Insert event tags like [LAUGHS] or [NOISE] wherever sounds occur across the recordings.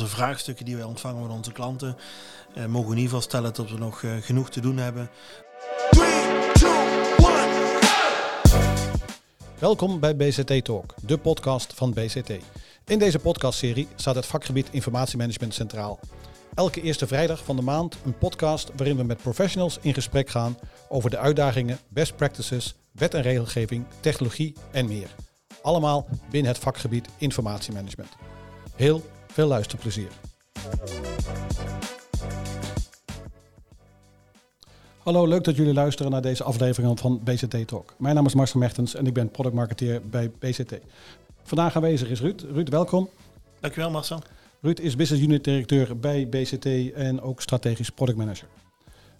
onze vraagstukken die wij ontvangen van onze klanten. Uh, mogen we in ieder geval stellen dat we nog uh, genoeg te doen hebben. 3, 2, 1. Welkom bij BCT Talk, de podcast van BCT. In deze podcastserie staat het vakgebied informatiemanagement centraal. Elke eerste vrijdag van de maand een podcast waarin we met professionals in gesprek gaan over de uitdagingen, best practices, wet en regelgeving, technologie en meer. Allemaal binnen het vakgebied informatiemanagement. Heel veel luisterplezier. Hallo, leuk dat jullie luisteren naar deze aflevering van BCT Talk. Mijn naam is Marcel Mertens en ik ben product marketeer bij BCT. Vandaag aanwezig is Ruud. Ruud, welkom. Dankjewel Marcel. Ruud is business unit directeur bij BCT en ook strategisch product manager.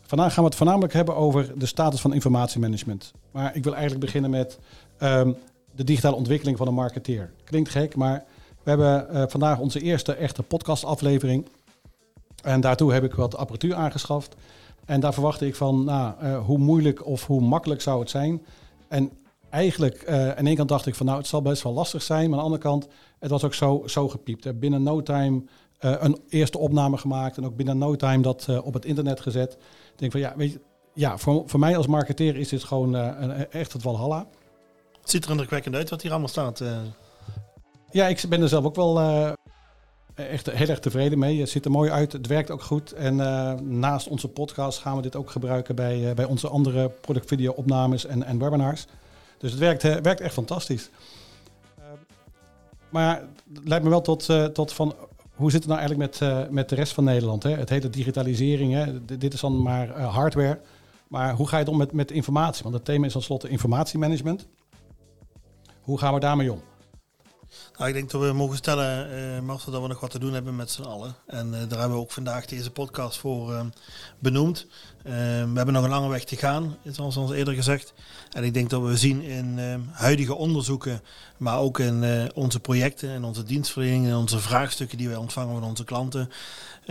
Vandaag gaan we het voornamelijk hebben over de status van informatiemanagement. Maar ik wil eigenlijk beginnen met ehm, de digitale ontwikkeling van een marketeer. Klinkt gek, maar we hebben uh, vandaag onze eerste echte podcastaflevering. En daartoe heb ik wat apparatuur aangeschaft. En daar verwachtte ik van, nou, uh, hoe moeilijk of hoe makkelijk zou het zijn. En eigenlijk, aan één kant dacht ik van, nou, het zal best wel lastig zijn. Maar aan de andere kant, het was ook zo, zo gepiept. Binnen no time een eerste opname gemaakt. En ook binnen no time dat op het internet gezet. Ik denk van, ja, weet je, ja, voor, voor mij als marketeer is dit gewoon een, echt het walhalla. Het ziet er indrukwekkend uit wat hier allemaal staat. Ja, ik ben er zelf ook wel uh, echt heel erg tevreden mee. Het ziet er mooi uit, het werkt ook goed. En uh, naast onze podcast gaan we dit ook gebruiken bij, uh, bij onze andere productvideo opnames en, en webinars. Dus het werkt, werkt echt fantastisch. maar het leidt me wel tot, tot van hoe zit het nou eigenlijk met, met de rest van Nederland? Hè? Het hele digitalisering, hè? dit is dan maar hardware. Maar hoe ga je het om met, met informatie? Want het thema is tenslotte informatiemanagement. Hoe gaan we daarmee om? Nou, ik denk dat we mogen stellen, uh, dat we nog wat te doen hebben met z'n allen. En uh, daar hebben we ook vandaag deze podcast voor uh, benoemd. we hebben nog een lange weg te gaan, zoals ons eerder gezegd. En ik denk dat we zien in huidige onderzoeken, maar ook in onze projecten en onze dienstverlening en onze vraagstukken die wij ontvangen van onze klanten,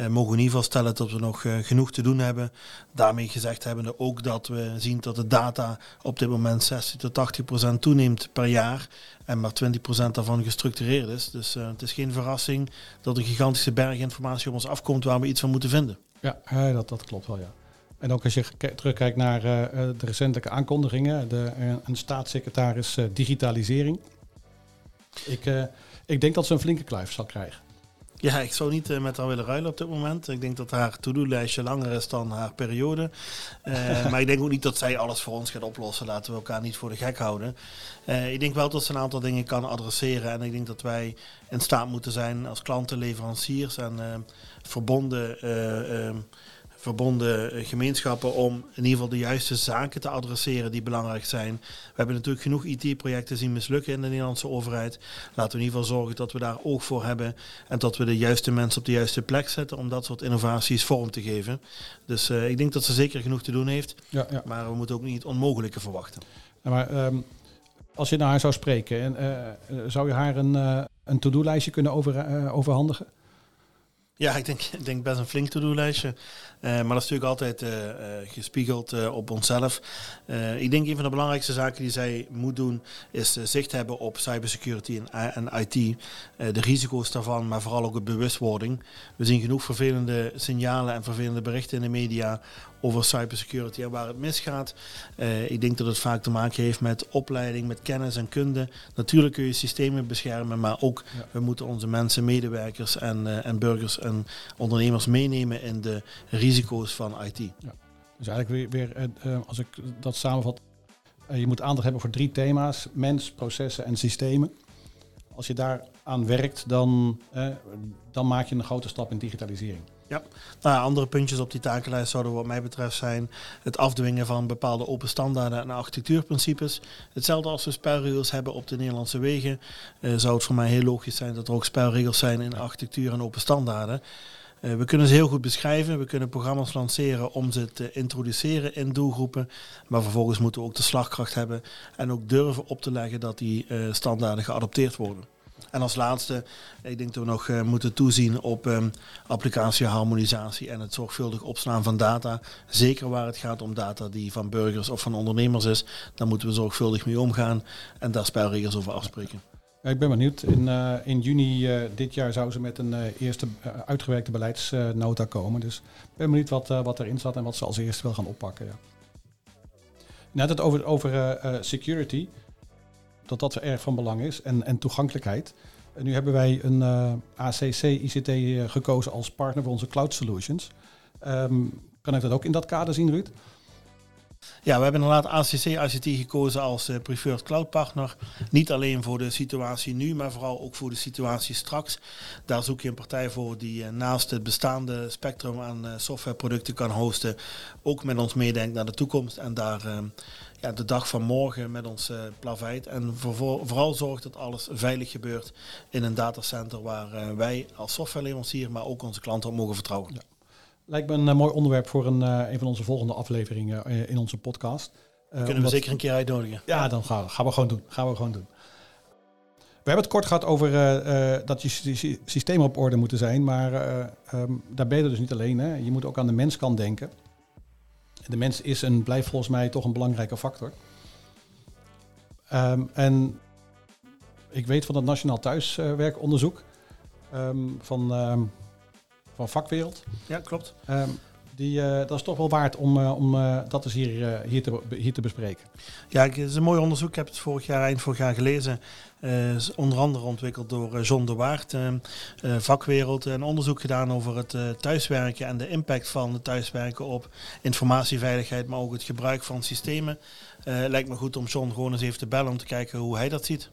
mogen we geval stellen dat we nog uh, genoeg te doen hebben. Daarmee gezegd hebben ook dat we zien dat de data op dit moment 60 tot 80 procent toeneemt per jaar. En maar 20 procent daarvan gestructureerd is. Dus uh, het is geen verrassing dat een gigantische berg informatie op ons afkomt waar we iets van moeten vinden. Ja, dat, dat klopt wel, ja. En ook als je terugkijkt naar de recentelijke aankondigingen, de, een staatssecretaris digitalisering. Ik, ik denk dat ze een flinke kluif zal krijgen. Ja, ik zou niet uh, met haar willen ruilen op dit moment. Ik denk dat haar to-do-lijstje langer is dan haar periode. Uh, [LAUGHS] maar ik denk ook niet dat zij alles voor ons gaat oplossen. Laten we elkaar niet voor de gek houden. Uh, ik denk wel dat ze een aantal dingen kan adresseren. En ik denk dat wij in staat moeten zijn als klanten, leveranciers en verbonden verbonden eh, gemeenschappen om in ieder geval de juiste zaken te adresseren die belangrijk zijn. We hebben natuurlijk genoeg IT-projecten zien mislukken in de Nederlandse overheid. Laten we in ieder geval zorgen dat we daar oog voor hebben en dat we de juiste mensen op de juiste plek zetten om dat soort innovaties vorm te geven. Dus uh, ik denk dat ze zeker genoeg te doen heeft, ja, ja. maar we moeten ook niet het onmogelijke verwachten. Ja, maar um, als je naar haar zou spreken, en, uh, zou je haar een, uh, een to-do-lijstje kunnen over, overhandigen? Ja, ik denk, denk best een flink to-do-lijstje. Uh, maar dat is natuurlijk altijd uh, uh, gespiegeld op onszelf. ik denk een van de belangrijkste zaken die zij moet doen, is zicht hebben op cybersecurity en, en IT. de risico's daarvan, maar vooral ook de bewustwording. We zien genoeg vervelende signalen en vervelende berichten in de media over cybersecurity en waar het misgaat. Uh, ik denk dat het vaak te maken heeft met opleiding, met kennis en kunde. Natuurlijk kun je systemen beschermen, maar ook we moeten onze mensen, medewerkers en, uh, en burgers en ondernemers meenemen in de risico's van IT. Ja. Dus eigenlijk weer, weer uh, als ik dat samenvat, je moet aandacht hebben voor drie thema's: mens, processen en systemen. Als je daar aan werkt, dan, dan maak je een grote stap in digitalisering. Ja, nou, andere puntjes op die takenlijst zouden wat mij betreft zijn het afdwingen van bepaalde open standaarden en architectuurprincipes. Hetzelfde als we spelregels hebben op de Nederlandse wegen, uh, zou het voor mij heel logisch zijn dat er ook spelregels zijn in architectuur en open standaarden. Uh, we kunnen ze heel goed beschrijven, we kunnen programma's lanceren om ze te introduceren in doelgroepen, maar vervolgens moeten we ook de slagkracht hebben en ook durven op te leggen dat die uh, standaarden geadopteerd worden. En als laatste, ik denk dat we nog uh, moeten toezien op um, applicatieharmonisatie en het zorgvuldig opslaan van data. Zeker waar het gaat om data die van burgers of van ondernemers is, daar moeten we zorgvuldig mee omgaan en daar spelregels over afspreken. Ik ben benieuwd. In, uh, in juni uh, dit jaar zou ze met een eerste uitgewerkte beleidsnota komen. Dus ik ben benieuwd wat, wat erin zat en wat ze als eerste wil gaan oppakken. Ja. Net het over, over security, dat dat erg van belang is en, en toegankelijkheid. En nu hebben wij een ACC ICT gekozen als partner voor onze cloud solutions. Um, kan ik dat ook in dat kader zien, Ruud? Ja, we hebben inderdaad ACC ICT gekozen als uh, preferred cloud partner. Niet alleen voor de situatie nu, maar vooral ook voor de situatie straks. Daar zoek je een partij voor die uh, naast het bestaande spectrum aan uh, softwareproducten kan hosten. Ook met ons meedenkt naar de toekomst en daar ja, de dag van morgen met ons plaveit. En voor, vooral zorgt dat alles veilig gebeurt in een datacenter waar wij als softwareleverancier, maar ook onze klanten op mogen vertrouwen. Lijkt me een uh, mooi onderwerp voor een, uh, een van onze volgende afleveringen uh, in onze podcast. Kunnen we zeker een keer uitnodigen. Ja, dan gaan we, gaan we gewoon doen. Gaan we gewoon doen. We hebben het kort gehad over dat je systemen op orde moeten zijn, maar um, daar ben je dus niet alleen. Hè. Je moet ook aan de menskant denken. De mens is en blijft volgens mij toch een belangrijke factor. Um, en ik weet van het Nationaal Thuiswerkonderzoek um, van van vakwereld. Ja, klopt. Um, die, uh, dat is toch wel waard om, uh, om uh, dat eens hier, hier, te, hier te bespreken. Ja, het is een mooi onderzoek. Ik heb het vorig jaar, eind vorig jaar gelezen. onder andere ontwikkeld door John de Waard, vakwereld. Een onderzoek gedaan over het thuiswerken en de impact van het thuiswerken op informatieveiligheid, maar ook het gebruik van systemen. lijkt me goed om John gewoon eens even te bellen om te kijken hoe hij dat ziet.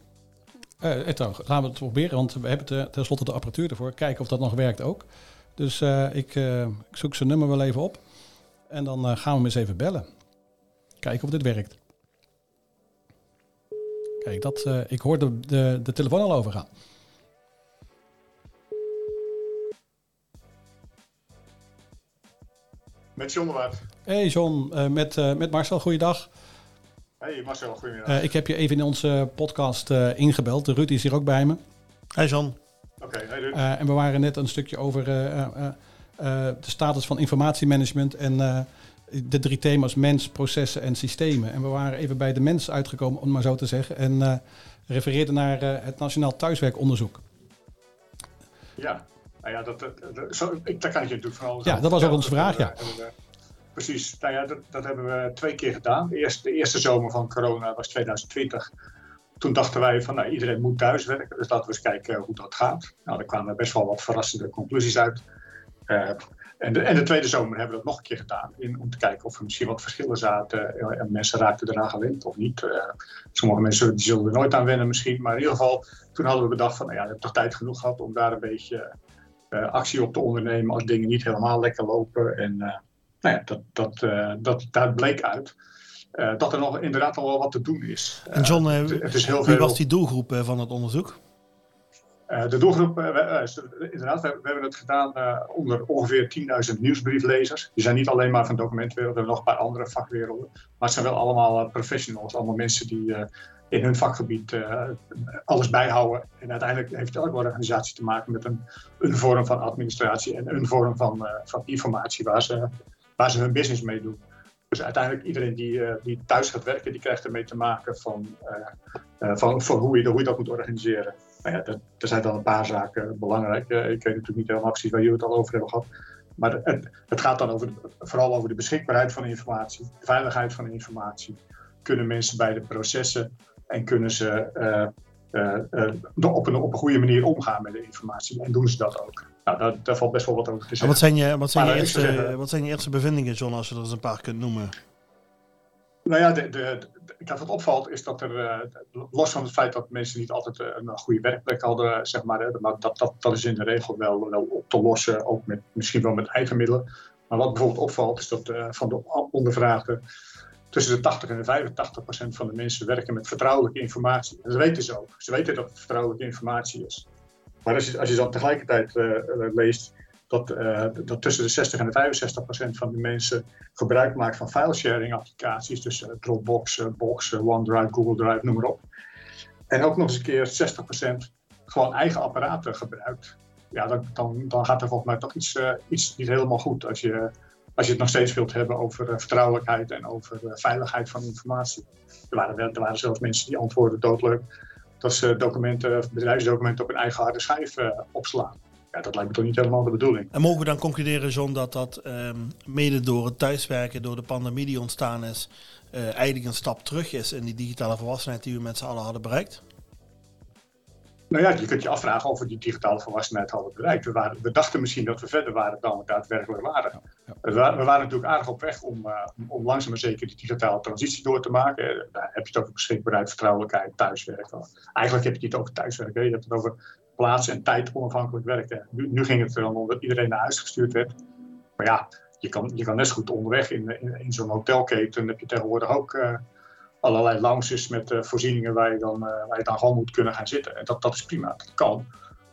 Uh, laten we het proberen, want we hebben tenslotte de apparatuur ervoor. Kijken of dat nog werkt ook. Dus uh, ik, uh, ik, zoek zijn nummer wel even op. En dan uh, gaan we hem eens even bellen. Kijken of dit werkt. Kijk, dat, ik hoor de, de, de telefoon al overgaan. Met John de Hey John, met, met Marcel, goeiedag. Hey Marcel, goedemiddag. ik heb je even in onze podcast ingebeld. De Ruud is hier ook bij me. Hey John. Uh, en we waren net een stukje over uh, de status van informatiemanagement en de drie thema's mens, processen en systemen. En we waren even bij de mens uitgekomen, om maar zo te zeggen. En refereerden naar het Nationaal Thuiswerkonderzoek. Ja, nou ja, dat, dat, dat, zo, ik, daar kan ik je natuurlijk vooral. Ja, dat was ook onze vraag, ja. Precies, nou ja, dat, dat, hebben we twee keer gedaan. Eerst, de eerste zomer van corona was 2020 toen dachten wij van nou, iedereen moet thuiswerken, dus laten we eens kijken hoe dat gaat. Nou, daar kwamen best wel wat verrassende conclusies uit. Uh, en, de, en de tweede zomer hebben we dat nog een keer gedaan, in, om te kijken of er misschien wat verschillen zaten. Uh, en mensen raakten eraan gewend of niet. Uh, sommige mensen zullen er nooit aan wennen misschien, maar in ieder geval, toen hadden we bedacht van nou ja, we hebben toch tijd genoeg gehad om daar een beetje actie op te ondernemen als dingen niet helemaal lekker lopen. En nou ja, dat, dat, dat, daar bleek uit uh, dat er nog inderdaad al wel wat te doen is. En John, het, is heel wie was die doelgroep van het onderzoek? de doelgroep, inderdaad, we, we, hebben het gedaan onder ongeveer 10.000 nieuwsbrieflezers. Die zijn niet alleen maar van documentwereld, we hebben nog een paar andere vakwerelden. Maar het zijn wel allemaal professionals, allemaal mensen die in hun vakgebied alles bijhouden. En uiteindelijk heeft elke organisatie te maken met een, een vorm van administratie en een vorm van, van informatie waar ze, waar ze hun business mee doen. Dus uiteindelijk iedereen die, uh, die thuis gaat werken, die krijgt ermee te maken van, uh, van, van hoe, je, hoe je dat moet organiseren. Nou ja, dat, er zijn dan een paar zaken belangrijk. ik weet natuurlijk niet helemaal precies waar jullie het al over hebben gehad. Maar het, het gaat dan over, vooral over de beschikbaarheid van informatie, de veiligheid van informatie. Kunnen mensen bij de processen en kunnen ze op, een, op een goede manier omgaan met de informatie? En doen ze dat ook? Nou, daar, valt best wel wat over te zeggen. Wat zijn je, wat zijn je, eerste, wat zijn je eerste bevindingen, John, als je er eens een paar kunt noemen? Nou ja, de, de, de, wat opvalt is dat er, uh, los van het feit dat mensen niet altijd uh, een goede werkplek hadden, zeg maar, dat, dat, dat is in de regel wel, wel op te lossen, ook met, misschien wel met eigen middelen. Maar wat bijvoorbeeld opvalt is dat uh, van de ondervraagden tussen de 80 en de 85 procent van de mensen werken met vertrouwelijke informatie. En dat weten ze ook. Ze weten dat het vertrouwelijke informatie is. Maar als je, als je dan tegelijkertijd uh, leest dat, uh, dat tussen de 60 en de 65 procent van de mensen gebruik maakt van filesharing applicaties, dus Dropbox, Box, OneDrive, Google Drive, noem maar op. En ook nog eens een keer 60 procent gewoon eigen apparaten gebruikt. Ja, dan, dan, dan gaat er volgens mij toch iets, iets niet helemaal goed als je, als je het nog steeds wilt hebben over vertrouwelijkheid en over veiligheid van informatie. Er waren, er waren zelfs mensen die antwoorden doodleuk dat ze documenten, bedrijfsdocumenten op een eigen harde schijf opslaan. Ja, dat lijkt me toch niet helemaal de bedoeling. En mogen we dan concluderen, John, dat dat ehm, mede door het thuiswerken, door de pandemie die ontstaan is, eigenlijk een stap terug is in die digitale volwassenheid die we met z'n allen hadden bereikt? Nou ja, je kunt je afvragen of we die digitale volwassenheid hadden bereikt. We, waren, we dachten misschien dat we verder waren dan we daadwerkelijk waren. We, waren we waren natuurlijk aardig op weg om, uh, om langzaam maar zeker die digitale transitie door te maken. Eh, daar heb je het over beschikbaarheid, vertrouwelijkheid, thuiswerken. Eigenlijk heb je het niet over thuiswerken, je hebt het over plaats en tijd onafhankelijk werken. Nu, nu ging het erom dat iedereen naar huis gestuurd werd. Maar ja, je kan, je kan net zo goed onderweg in, in, in zo'n hotelketen heb je tegenwoordig ook... Uh, allerlei lounges met uh, voorzieningen waar je, dan, uh, waar je dan gewoon moet kunnen gaan zitten. En dat, dat is prima, dat kan.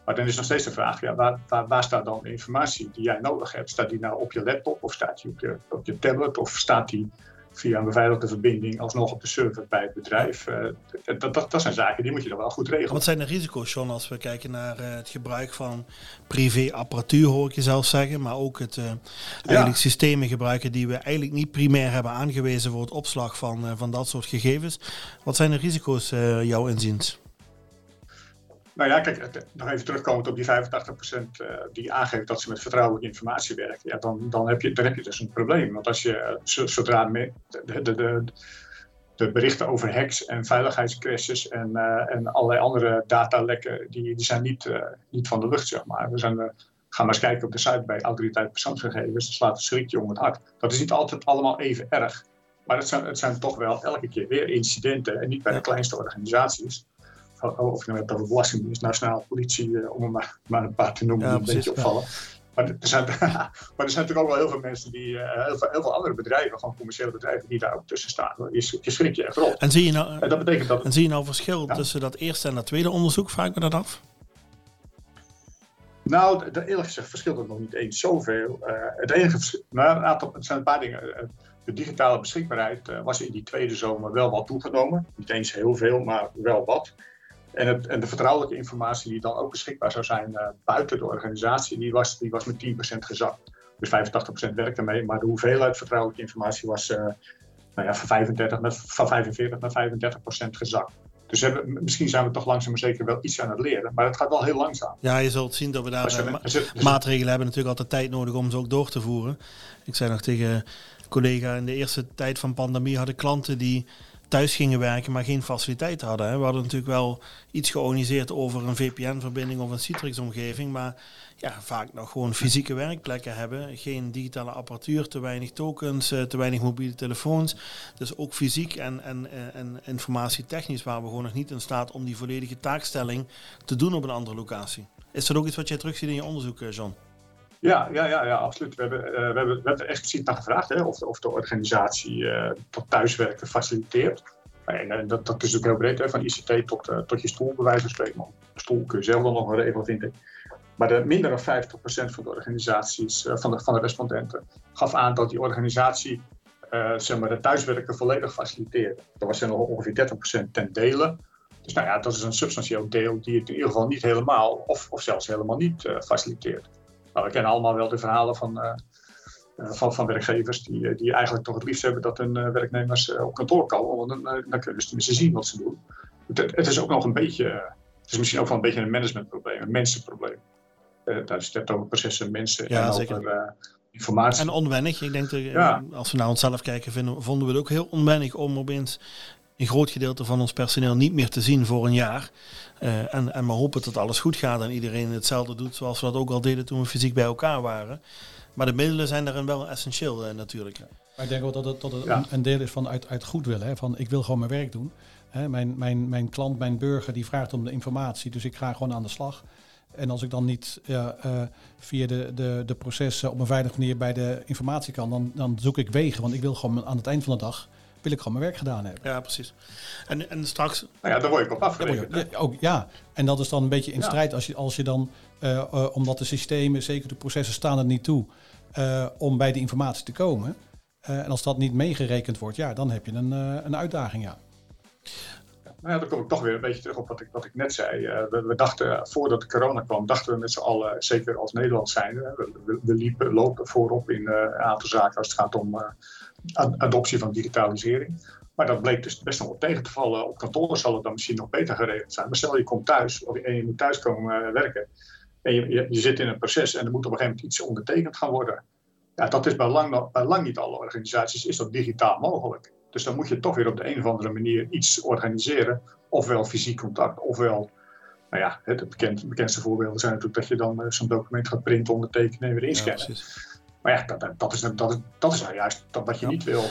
Maar dan is nog steeds de vraag, ja, waar, waar, waar, staat dan de informatie die jij nodig hebt? Staat die nou op je laptop of staat die op je, op je tablet of staat die via een beveiligde verbinding alsnog op de server bij het bedrijf. Uh, dat, dat, dat, zijn zaken die moet je dan wel goed regelen. Wat zijn de risico's, John, als we kijken naar uh, het gebruik van privé-apparatuur, hoor ik je zelf zeggen, maar ook het uh, eigenlijk ja. systemen gebruiken die we eigenlijk niet primair hebben aangewezen voor het opslag van, van dat soort gegevens. Wat zijn de risico's, jouw inziens? Nou ja, kijk, nog even terugkomend op die 85% uh, die aangeeft dat ze met vertrouwelijke informatie werken. Ja, dan, dan, heb je, dan heb je dus een probleem. Want als je zodra de, de, de, de berichten over hacks en veiligheidscrashes en, uh, en allerlei andere datalekken, die, die zijn niet, uh, niet van de lucht, zeg maar. We zijn, uh, ga maar eens kijken op de site bij Autoriteit Persoonsgegevens. Dat slaat een schrikje om het hart. Dat is niet altijd allemaal even erg. Maar het zijn, het zijn toch wel elke keer weer incidenten. En niet bij de kleinste organisaties of je nou hebt over Belastingdienst, Nationale Politie, eh, om er maar, maar een paar te noemen die een beetje opvallen. Maar er, zijn, [LAUGHS] maar er zijn natuurlijk ook wel heel veel mensen die, uh, heel, veel, heel, veel, andere bedrijven, gewoon commerciële bedrijven, die daar ook tussen staan. Je, je schrik je echt rot. En zie je nou, en dat betekent dat, en zie je nou verschil ja? tussen dat eerste en dat tweede onderzoek? Vraag ik me dat af. Nou, eerlijk gezegd verschilt het nog niet eens zoveel. Uh, het enige nou, een aantal, het zijn een paar dingen. De digitale beschikbaarheid uh, was in die tweede zomer wel wat toegenomen. Niet eens heel veel, maar wel wat. En, het, en, de vertrouwelijke informatie die dan ook beschikbaar zou zijn uh, buiten de organisatie, die was, die was met 10% gezakt. Dus 85% werkte mee, maar de hoeveelheid vertrouwelijke informatie was uh, nou ja, van, 35 naar, van 45 naar 35% gezakt. Dus hebben, misschien zijn we toch langzaam maar zeker wel iets aan het leren. Maar het gaat wel heel langzaam. Ja, je zult zien dat we daar ma maatregelen hebben. Natuurlijk altijd tijd nodig om ze ook door te voeren. Ik zei nog tegen een collega, in de eerste tijd van pandemie hadden klanten die thuis gingen werken, maar geen faciliteiten hadden. Hè. We hadden natuurlijk wel iets georganiseerd over een VPN-verbinding of een Citrix-omgeving, maar ja, vaak nog gewoon fysieke werkplekken hebben. Geen digitale apparatuur, te weinig tokens, eh, te weinig mobiele telefoons. Dus ook fysiek en, en, eh, en informatietechnisch waren we gewoon nog niet in staat om die volledige taakstelling te doen op een andere locatie. Is dat ook iets wat jij terugziet in je onderzoek, eh, John? Ja, ja, ja, ja absoluut. We hebben, uh, we, hebben, we hebben er expliciet naar gevraagd hè, of, of de organisatie uh, tot thuiswerken faciliteert. En uh, dat, dat is ook heel breed, hè, van ICT tot, tot je stoel, bij wijze van spreken. stoel kun je zelf dan nog een regel vinden. Maar de, minder dan 50% van de organisaties, van, de, van de respondenten, gaf aan dat die organisatie zeg maar, de thuiswerken volledig faciliteerde. Dat was er nog ongeveer 30% ten dele. Dus nou ja, dat is een substantieel deel die het in ieder geval niet helemaal, of, of zelfs helemaal niet faciliteert. Nou, we kennen allemaal wel de verhalen van, uh, van, van werkgevers die, die eigenlijk toch het liefst hebben dat hun werknemers op kantoor komen. Want dan, dan kunnen ze tenminste zien wat ze doen. Het, het, is ook nog een beetje, het is misschien ook wel een beetje een managementprobleem, een mensenprobleem. Uh, daar is het over processen, mensen ja, en zeker. over informatie. En onwennig. Ik denk dat ja. als we naar onszelf kijken, vinden, vonden we het ook heel onwennig om opeens een groot gedeelte van ons personeel niet meer te zien voor een jaar. Uh, en, en maar hopen dat alles goed gaat en iedereen hetzelfde doet zoals we dat ook al deden toen we fysiek bij elkaar waren. Maar de middelen zijn daarin wel essentieel uh, natuurlijk. Maar ik denk ook dat het, dat het ja. een deel is van uit, uit goed willen. Hè? Van ik wil gewoon mijn werk doen. Hè? Mijn, mijn, mijn klant, mijn burger, die vraagt om de informatie. Dus ik ga gewoon aan de slag. En als ik dan niet uh, via de, de, de processen op een veilige manier bij de informatie kan, dan, dan zoek ik wegen. Want ik wil gewoon aan het eind van de dag wil ik gewoon mijn werk gedaan hebben. Ja, precies. En, en straks... Nou ja, daar word ik op afgerekend. Ja, ook, ja, en dat is dan een beetje in strijd als je, als je dan, uh, uh, omdat de systemen, zeker de processen staan er niet toe, uh, om bij de informatie te komen. en als dat niet meegerekend wordt, ja, dan heb je een, een uitdaging, ja. Nou ja, dan kom ik toch weer een beetje terug op wat ik, wat ik net zei. Uh, we, dachten, voordat de corona kwam, dachten we met z'n allen, zeker als Nederland zijn, we, we, liepen, lopen voorop in een aantal zaken als het gaat om adoptie van digitalisering. Maar dat bleek dus best wel tegen te vallen. Op kantoor zal het dan misschien nog beter geregeld zijn. Maar stel je komt thuis of je, je moet thuis komen werken. En je, je, je, zit in een proces en er moet op een gegeven moment iets ondertekend gaan worden. Ja, dat is bij lang, bij lang niet alle organisaties is dat digitaal mogelijk. Dus dan moet je toch weer op de een of andere manier iets organiseren. Ofwel fysiek contact, ofwel nou ja, het bekend, bekendste voorbeelden zijn natuurlijk dat je dan uh, zo'n document gaat printen, ondertekenen en weer inscannen. Ja, maar ja, dat, dat, is, dat, dat is nou juist dat wat je ja. niet wil.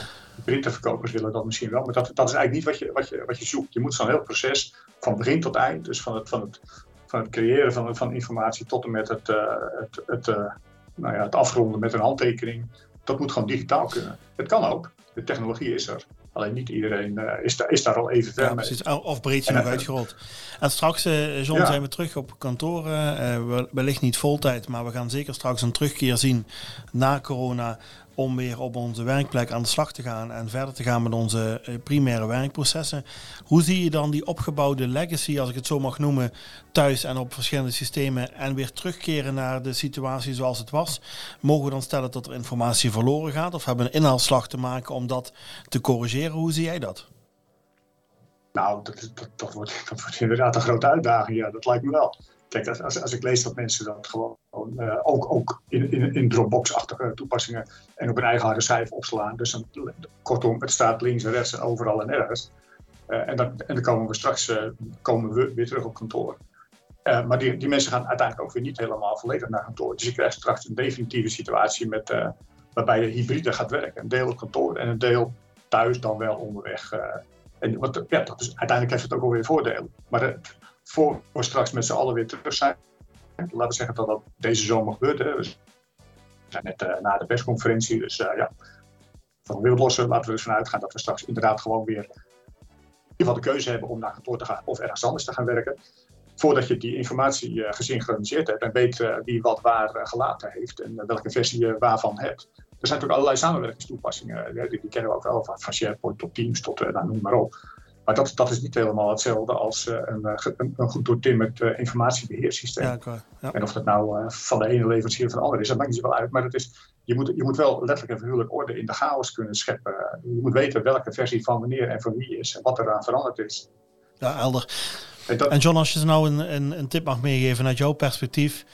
Printerverkopers willen dat misschien wel, maar dat, dat is eigenlijk niet wat je, wat, je, wat je zoekt. Je moet zo'n heel proces van begin tot eind, dus van het, van het, van het creëren van, van informatie tot en met het, uh, het, het, uh, nou ja, het afronden met een handtekening, dat moet gewoon digitaal kunnen. Het kan ook, de technologie is er. Alleen niet iedereen uh, is, daar, is daar al even ver ja, mee. Of breed nog uitgerold. En straks, uh, John, ja. zijn we terug op kantoor. Uh, wellicht niet voltijd, maar we gaan zeker straks een terugkeer zien na corona om weer op onze werkplek aan de slag te gaan en verder te gaan met onze primaire werkprocessen. Hoe zie je dan die opgebouwde legacy, als ik het zo mag noemen, thuis en op verschillende systemen en weer terugkeren naar de situatie zoals het was? Mogen we dan stellen dat er informatie verloren gaat of hebben we een inhaalslag te maken om dat te corrigeren? Hoe zie jij dat? Nou, dat, wordt, [LAUGHS] dat wordt inderdaad een grote uitdaging. Ja, dat lijkt me wel. Kijk, als, als ik lees dat mensen dat gewoon uh, ook, ook in, in, in Dropbox-achtige toepassingen en op een eigen harde schijf opslaan. Dus een, kortom, het staat links en rechts en overal en ergens. Uh, en, dan, en dan komen we straks uh, komen we weer terug op kantoor. maar die, die mensen gaan uiteindelijk ook weer niet helemaal volledig naar kantoor. Dus je krijgt straks een definitieve situatie met, waarbij je hybride gaat werken. Een deel op kantoor en een deel thuis dan wel onderweg. en wat, ja, dat is, uiteindelijk heeft het ook alweer voordelen. Maar voor we straks met z'n allen weer terug zijn. Laten we zeggen dat dat deze zomer gebeurt. Hè. We zijn net uh, na de persconferentie, dus uh, ja, van wereldlossen laten we dus vanuit gaan dat we straks inderdaad gewoon weer in ieder geval de keuze hebben om naar kantoor te gaan of ergens anders te gaan werken. Voordat je die informatie uh, gesynchroniseerd hebt en weet wie wat waar gelaten heeft en welke versie je waarvan hebt. Er zijn natuurlijk allerlei samenwerkingstoepassingen, die, die, kennen we ook wel, van SharePoint tot Teams tot nou, noem maar op. Maar dat, dat is niet helemaal hetzelfde als uh, een, een, een, goed doortimmerd uh, informatiebeheersysteem. Ja, ja. En of dat nou van de ene leverancier of van de andere is, dat maakt niet zoveel uit. Maar het is, je, moet, je moet wel letterlijk en figuurlijk orde in de chaos kunnen scheppen. Je moet weten welke versie van wanneer en van wie is en wat eraan veranderd is. Ja, helder. En, dat, en John, als je nou een, een, een tip mag meegeven uit jouw perspectief.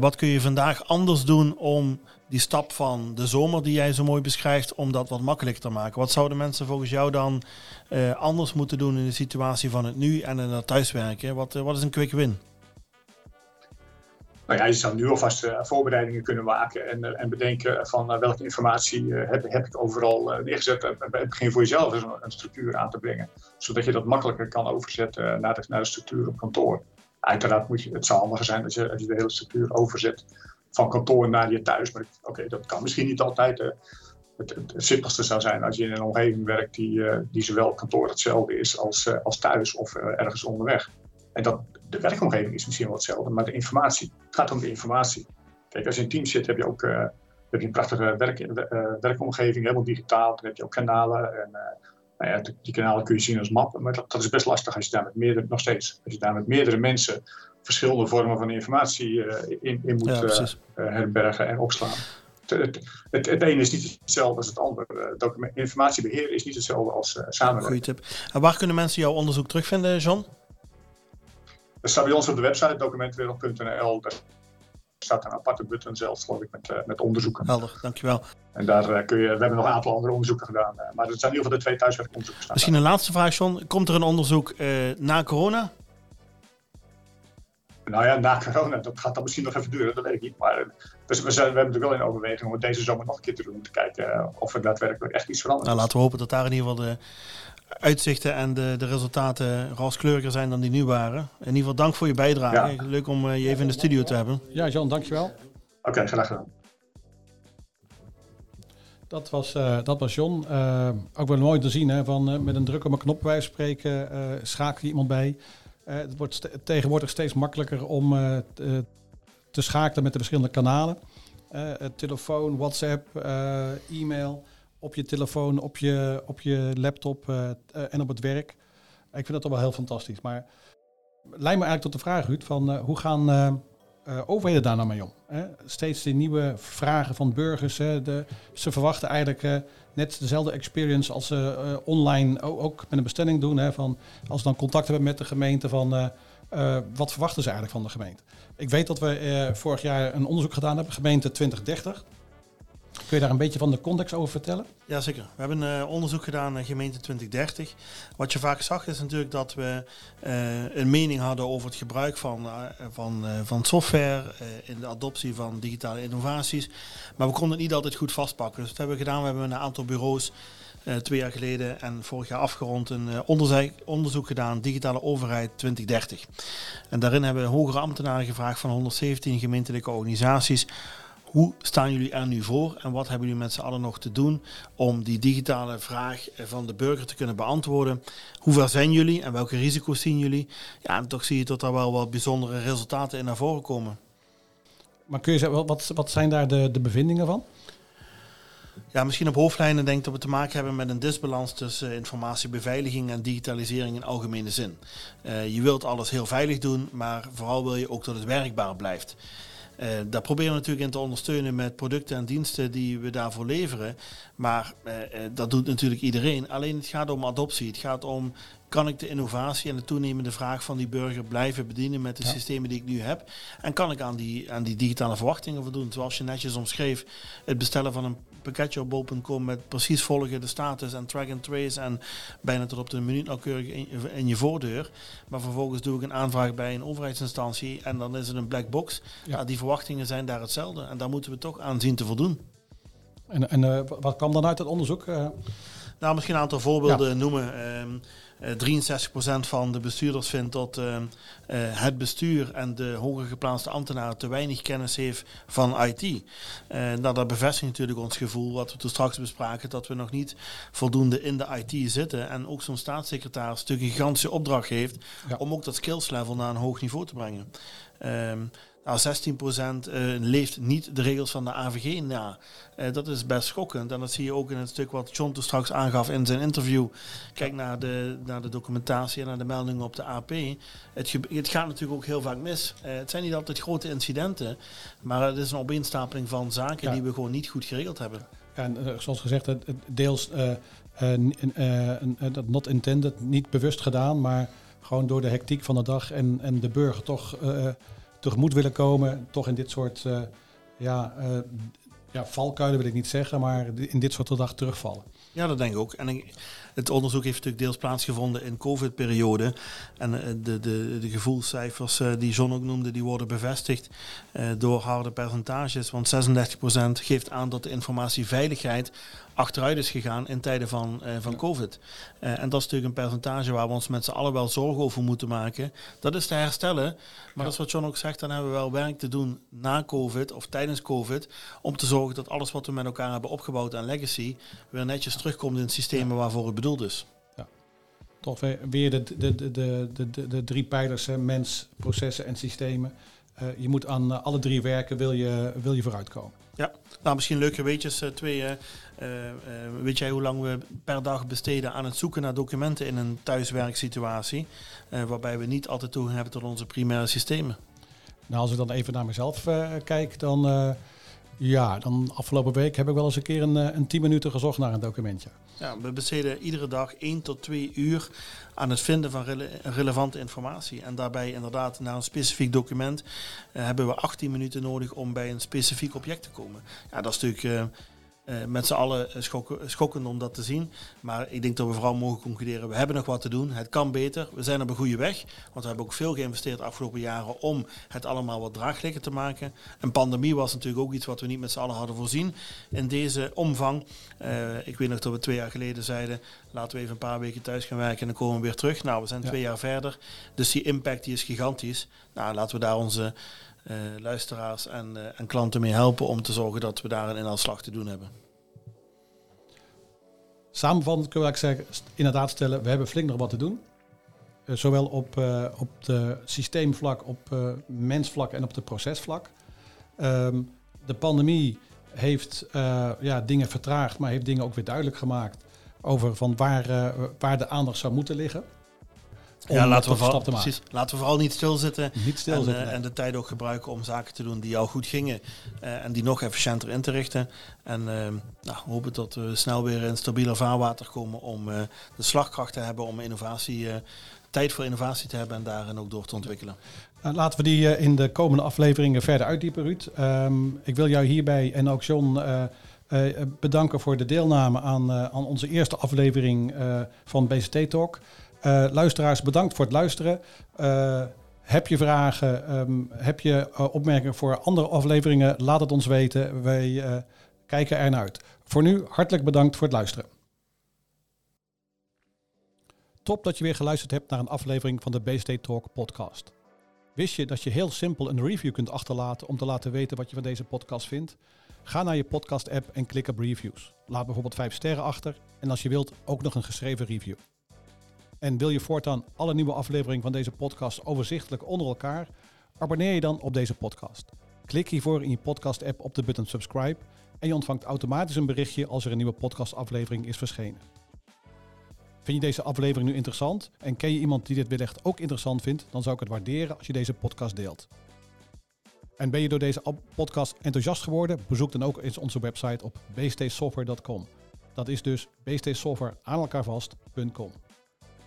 Wat kun je vandaag anders doen om die stap van de zomer die jij zo mooi beschrijft, om dat wat makkelijker te maken? Wat zouden mensen volgens jou dan uh, anders moeten doen in de situatie van het nu en in het thuiswerken? Wat, uh, wat is een quick win? Nou ja, je zou nu alvast voorbereidingen kunnen maken en, en bedenken van welke informatie heb, heb, ik overal neergezet. En begin voor jezelf een, structuur aan te brengen, zodat je dat makkelijker kan overzetten naar naar de structuur op kantoor. Uiteraard moet je, het zou handiger zijn als je, de hele structuur overzet van kantoor naar je thuis. Maar oké, dat kan misschien niet altijd. Het, het, simpelste zou zijn als je in een omgeving werkt die, uh, die zowel kantoor hetzelfde is als, uh, als thuis of ergens onderweg. En dat, de werkomgeving is misschien wel hetzelfde, maar de informatie, het gaat om de informatie. Kijk, als je in een team zit, heb je ook heb je een prachtige werk, werkomgeving, helemaal digitaal. Dan heb je ook kanalen. En, nou ja, die kanalen kun je zien als mappen, maar dat, dat, is best lastig als je daar met meerdere, nog steeds, als je daar met meerdere mensen verschillende vormen van informatie uh, in, in, moet ja, uh, herbergen en opslaan. Het, het, het, het, ene is niet hetzelfde als het andere. Document, informatiebeheer is niet hetzelfde als samenwerking. Goeie tip. En waar kunnen mensen jouw onderzoek terugvinden, John? Dat staat bij ons op de website documentwereld.nl. Daar staat een aparte button zelfs, geloof ik, met, met onderzoeken. Helder, dankjewel. En daar kun je, we hebben nog een aantal andere onderzoeken gedaan. maar dat zijn in ieder geval de twee thuiswerkonderzoeken. Misschien een laatste vraag, John. Komt er een onderzoek na corona? Nou ja, na [LAUGHS] corona, dat gaat dan misschien nog even duren, dat weet ik niet. Maar dus we, zijn, we hebben natuurlijk wel in overweging om het deze zomer nog een keer te doen. Om te kijken eh, of er daadwerkelijk echt iets verandert. Nou, laten we hopen dat daar in ieder geval de uitzichten en de, de resultaten rooskleuriger zijn dan die nu waren. In ieder geval dank voor je bijdrage. Leuk om uh, je even in de studio te hebben. Ja, Jan, dankjewel. Oké, okay, graag gedaan. Dat was, uh, dat was John. Uh, ook wel mooi te zien, hè, van, met een druk op een knop wij spreken, schakel je iemand bij. Uh, het wordt tegenwoordig steeds makkelijker om uh, te schakelen met de verschillende kanalen. Uh, telefoon, WhatsApp, e-mail, op je telefoon, op je, op je laptop en op het werk. Ik vind dat toch wel heel fantastisch. Maar lijkt me eigenlijk tot de vraag, Ruud, van hoe gaan overheden daar nou mee om? Hè? Steeds die nieuwe vragen van burgers. Hè? De, ze verwachten eigenlijk net dezelfde experience als ze online ook met een bestelling doen. Hè? Van, als ze dan contact hebben met de gemeente van wat verwachten ze eigenlijk van de gemeente? Ik weet dat we vorig jaar een onderzoek gedaan hebben, gemeente 2030. Kun je daar een beetje van de context over vertellen? Jazeker. We hebben een uh, onderzoek gedaan in gemeente 2030. Wat je vaak zag is natuurlijk dat we uh, een mening hadden over het gebruik van, uh, van, van software in de adoptie van digitale innovaties. Maar we konden het niet altijd goed vastpakken. Dus wat hebben we gedaan? We hebben een aantal bureaus twee jaar geleden en vorig jaar afgerond een onderzoek gedaan, Digitale Overheid 2030. En daarin hebben we hogere ambtenaren gevraagd van 117 gemeentelijke organisaties hoe staan jullie er nu voor en wat hebben jullie met z'n allen nog te doen om die digitale vraag van de burger te kunnen beantwoorden? Hoe ver zijn jullie en welke risico's zien jullie? Ja, en toch zie je dat er wel wat bijzondere resultaten in naar voren komen. Maar kun je zeggen, wat, wat zijn daar de, de bevindingen van? Ja, misschien op hoofdlijnen denk ik dat we te maken hebben met een disbalans tussen informatiebeveiliging en digitalisering in algemene zin. Uh, je wilt alles heel veilig doen, maar vooral wil je ook dat het werkbaar blijft. Uh, daar proberen we natuurlijk in te ondersteunen met producten en diensten die we daarvoor leveren. Maar uh, dat doet natuurlijk iedereen. Alleen het gaat om adoptie. Het gaat om kan ik de innovatie en de toenemende vraag van die burger blijven bedienen met de systemen die ik nu heb? En kan ik aan die, aan die digitale verwachtingen voldoen? Zoals je netjes omschreef, het bestellen van een pakketje op bol.com met precies volgen de status en track and trace en bijna tot op de minuut nauwkeurig in, in, je voordeur. Maar vervolgens doe ik een aanvraag bij een overheidsinstantie en dan is het een black box. Ja. die verwachtingen zijn daar hetzelfde en daar moeten we toch aan zien te voldoen. En, en uh, wat kwam dan uit het onderzoek? Uh... Nou, misschien een aantal voorbeelden noemen. Um, uh, 63% van de bestuurders vindt dat uh, uh, het bestuur en de hoger geplaatste ambtenaren te weinig kennis heeft van IT. Uh, nou, dat bevestigt natuurlijk ons gevoel, wat we toen straks bespraken, dat we nog niet voldoende in de IT zitten. En ook zo'n staatssecretaris natuurlijk een gigantische opdracht heeft ja. om ook dat skills level naar een hoog niveau te brengen. Um, nou, 16% uh, leeft niet de regels van de AVG na. Uh, dat is best schokkend. En dat zie je ook in het stuk wat John toen straks aangaf in zijn interview. Kijk naar de, naar de documentatie en naar de meldingen op de AP. Het, het gaat natuurlijk ook heel vaak mis. Uh, het zijn niet altijd grote incidenten. Maar het is een opeenstapeling van zaken die we gewoon niet goed geregeld hebben. en uh, zoals gezegd, deels dat not intended, niet bewust gedaan. Maar gewoon door de hectiek van de dag en, en de burger toch tegemoet willen komen, toch in dit soort uh, ja, uh, ja, valkuilen wil ik niet zeggen, maar in dit soort dag terugvallen. Ja, dat denk ik ook. En ik, het onderzoek heeft natuurlijk deels plaatsgevonden in COVID-periode. En eh, de, de, de gevoelscijfers die John ook noemde, die worden bevestigd door harde percentages. Want 36% geeft aan dat de informatieveiligheid achteruit is gegaan in tijden van, uh, van COVID. Uh, en dat is natuurlijk een percentage waar we ons met z'n allen wel zorgen over moeten maken. Dat is te herstellen. Maar ja. dat is wat John ook zegt, dan hebben we wel werk te doen na COVID of tijdens COVID. Om te zorgen dat alles wat we met elkaar hebben opgebouwd aan legacy weer netjes terugkomt in systemen ja. waarvoor het bedoeld is. Ja. Toch weer de, de, de, de, de, de drie pijlers, mens, processen en systemen. Uh, je moet aan alle drie werken, wil je, wil je vooruitkomen. Ja, nou misschien leuke weetjes. Uh, twee, uh, weet jij hoe lang we per dag besteden aan het zoeken naar documenten in een thuiswerksituatie? waarbij we niet altijd toegang hebben tot onze primaire systemen. Nou, als ik dan even naar mezelf kijk, dan ja, dan afgelopen week heb ik wel eens een keer een, een 10 minuten gezocht naar een documentje. Ja, we besteden iedere dag 1 tot 2 uur aan het vinden van rele relevante informatie. En daarbij inderdaad naar een specifiek document uh, hebben we 18 minuten nodig om bij een specifiek object te komen. Ja, dat is natuurlijk... Uh, uh, met z'n allen schokken, schokkend om dat te zien. Maar ik denk dat we vooral mogen concluderen, we hebben nog wat te doen. Het kan beter. We zijn op een goede weg. Want we hebben ook veel geïnvesteerd de afgelopen jaren om het allemaal wat draaglijker te maken. Een pandemie was natuurlijk ook iets wat we niet met z'n allen hadden voorzien in deze omvang. Uh, ik weet nog dat we twee jaar geleden zeiden, laten we even een paar weken thuis gaan werken en dan komen we weer terug. Nou, we zijn ja. twee jaar verder. Dus die impact die is gigantisch. Nou, laten we daar onze uh, luisteraars en, uh, en, klanten mee helpen om te zorgen dat we daar een inhaalslag te doen hebben. Samenvattend kunnen we zeggen, inderdaad stellen, we hebben flink nog wat te doen. Uh, zowel op, op de systeemvlak, op mensvlak en op de procesvlak. Um, de pandemie heeft ja, dingen vertraagd, maar heeft dingen ook weer duidelijk gemaakt over van waar, waar de aandacht zou moeten liggen. Om ja, laten we, vooral, precies, laten we vooral niet stilzitten. Niet stilzitten. En, eh, en de tijd ook gebruiken om zaken te doen die al goed gingen. eh, en die nog efficiënter in te richten. En eh, nou, hopen dat we snel weer in stabieler vaarwater komen om eh, de slagkracht te hebben om innovatie, tijd voor innovatie te hebben en daarin ook door te ontwikkelen. Laten we die in de komende afleveringen verder uitdiepen, Ruud. Ehm, ik wil jou hierbij en ook John bedanken voor de deelname aan, aan onze eerste aflevering van BCT Talk. Eh, luisteraars, bedankt voor het luisteren. Eh, heb je vragen, ehm, heb je eh, opmerkingen voor andere afleveringen? Laat het ons weten. Wij kijken er naar uit. Voor nu, hartelijk bedankt voor het luisteren. Top dat je weer geluisterd hebt naar een aflevering van de BCT Talk podcast. Wist je dat je heel simpel een review kunt achterlaten om te laten weten wat je van deze podcast vindt? Ga naar je podcast app en klik op reviews. Laat bijvoorbeeld 5 sterren achter en als je wilt ook nog een geschreven review. En wil je voortaan alle nieuwe afleveringen van deze podcast overzichtelijk onder elkaar? Abonneer je dan op deze podcast. Klik hiervoor in je podcast app op de button subscribe en je ontvangt automatisch een berichtje als er een nieuwe podcastaflevering is verschenen. Vind je deze aflevering nu interessant en ken je iemand die dit wellicht ook interessant vindt, dan zou ik het waarderen als je deze podcast deelt. En ben je door deze podcast enthousiast geworden, bezoek dan ook eens onze website op bstsoftware.com. Dat is dus bstsoftware aan elkaar vast.com.